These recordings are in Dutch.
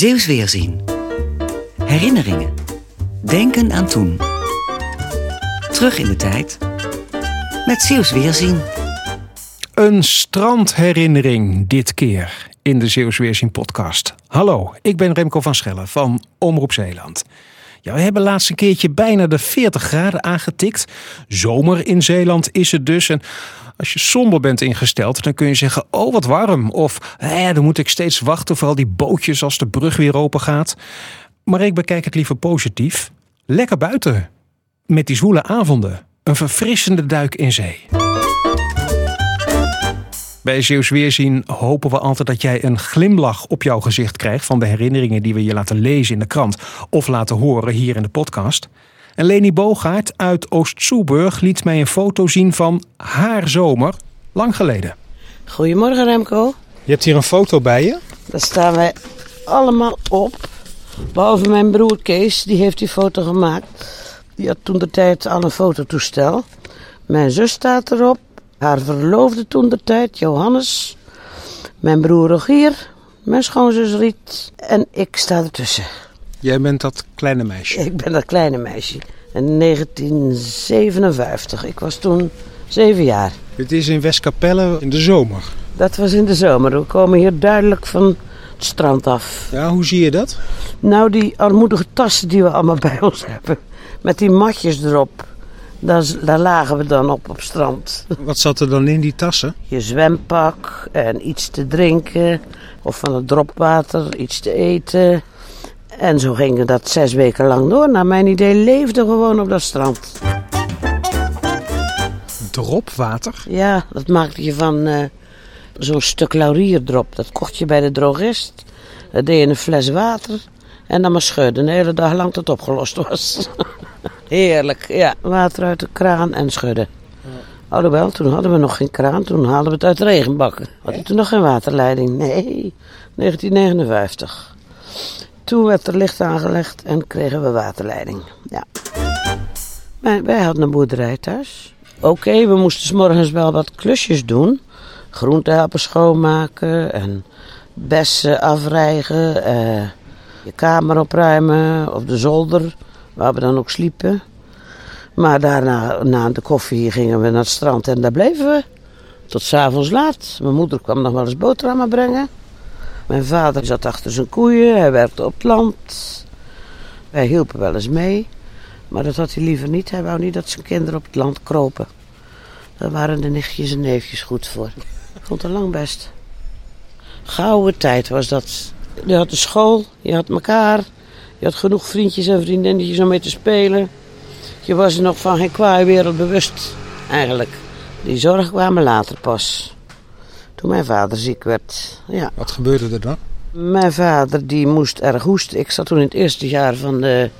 Zeeuws Weerzien. Herinneringen. Denken aan toen. Terug in de tijd. Met Zeeuws Weerzien. Een strandherinnering dit keer in de Zeeuws Weerzien podcast. Hallo, ik ben Remco van Schellen van Omroep Zeeland. Ja, we hebben laatst een keertje bijna de 40 graden aangetikt. Zomer in Zeeland is het dus. En als je somber bent ingesteld, dan kun je zeggen: Oh, wat warm. Of eh, dan moet ik steeds wachten voor al die bootjes als de brug weer open gaat. Maar ik bekijk het liever positief. Lekker buiten. Met die zwoele avonden. Een verfrissende duik in zee. Bij Zeeuws Weerzien hopen we altijd dat jij een glimlach op jouw gezicht krijgt van de herinneringen die we je laten lezen in de krant of laten horen hier in de podcast. En Leni Bogaert uit Oost-Soeburg liet mij een foto zien van haar zomer, lang geleden. Goedemorgen Remco. Je hebt hier een foto bij je. Daar staan wij allemaal op. Behalve mijn broer Kees, die heeft die foto gemaakt. Die had toen de tijd al een fototoestel. Mijn zus staat erop. Haar verloofde toen de tijd, Johannes. Mijn broer Rogier. Mijn schoonzus Riet. En ik sta ertussen. Jij bent dat kleine meisje. Ik ben dat kleine meisje. In 1957. Ik was toen zeven jaar. Het is in Westkapelle in de zomer. Dat was in de zomer. We komen hier duidelijk van het strand af. Ja, hoe zie je dat? Nou, die armoedige tassen die we allemaal bij ons hebben. Met die matjes erop. Daar, daar lagen we dan op op strand. Wat zat er dan in die tassen? Je zwempak en iets te drinken. Of van het dropwater, iets te eten. En zo ging dat zes weken lang door. Naar mijn idee leefde gewoon op dat strand. Dropwater? Ja, dat maakte je van eh, zo'n stuk laurierdrop. Dat kocht je bij de drogist. Dat deed je in een fles water. En dan maar schudden. De hele dag lang tot het opgelost was. Heerlijk, ja. Water uit de kraan en schudden. Alhoewel, toen hadden we nog geen kraan. Toen haalden we het uit de regenbakken. Had je toen nog geen waterleiding? Nee, 1959. Toen werd er licht aangelegd en kregen we waterleiding. Ja. Wij, wij hadden een boerderij thuis. Oké, we moesten 's morgens wel wat klusjes doen. Groenten helpen schoonmaken en bessen afrijgen. eh, je kamer opruimen of de zolder, waar we dan ook sliepen. Maar daarna, na de koffie, gingen we naar het strand en daar bleven we. Tot s'avonds laat. Mijn moeder kwam nog wel eens boterhammen brengen. Mijn vader zat achter zijn koeien, hij werkte op het land. Wij hielpen wel eens mee, maar dat had hij liever niet. Hij wou niet dat zijn kinderen op het land kropen. Daar waren de nichtjes en neefjes goed voor. Ik vond het lang best. Gouden tijd was dat. Je had de school, je had elkaar, je had genoeg vriendjes en vriendinnetjes om mee te spelen. Je was er nog van geen kwaaie wereld bewust, eigenlijk. Die zorgen kwamen later pas. Toen mijn vader ziek werd, ja. Wat gebeurde er dan? Mijn vader die moest erg hoesten. Ik zat toen in het eerste jaar van de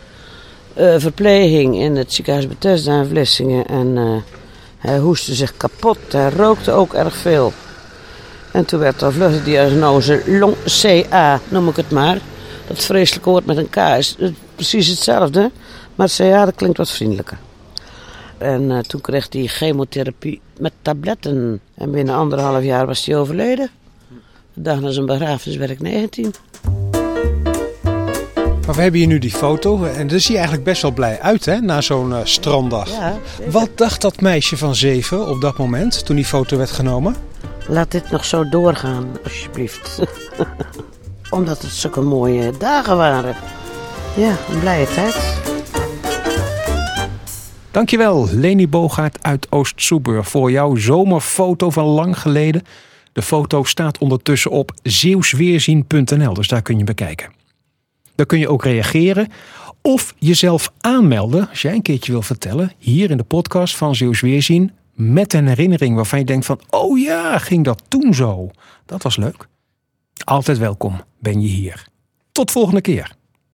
eh, verpleging in het ziekenhuis Bethesda in Vlissingen. En eh, hij hoestte zich kapot. Hij rookte ook erg veel. En toen werd er vlug de diagnose long CA, noem ik het maar. Dat vreselijke woord met een K is eh, precies hetzelfde. Maar CA dat klinkt wat vriendelijker. En eh, toen kreeg hij chemotherapie met tabletten. En binnen anderhalf jaar was hij overleden. De dag na zijn begrafenis werd ik 19. Maar we hebben hier nu die foto en daar zie je eigenlijk best wel blij uit hè, na zo'n eh, stranddag. Ja, Wat dacht dat meisje van zeven op dat moment toen die foto werd genomen? Laat dit nog zo doorgaan, alsjeblieft. Omdat het zulke mooie dagen waren. Ja, een blije tijd. Dankjewel, Leni Bogaert uit Oost-Soeburg, voor jouw zomerfoto van lang geleden. De foto staat ondertussen op zeeuwsweerzien.nl, dus daar kun je bekijken. Dan kun je ook reageren of jezelf aanmelden als jij een keertje wil vertellen, hier in de podcast van Zeeuws Weerzien, met een herinnering waarvan je denkt van, oh ja, ging dat toen zo? Dat was leuk. Altijd welkom ben je hier. Tot volgende keer.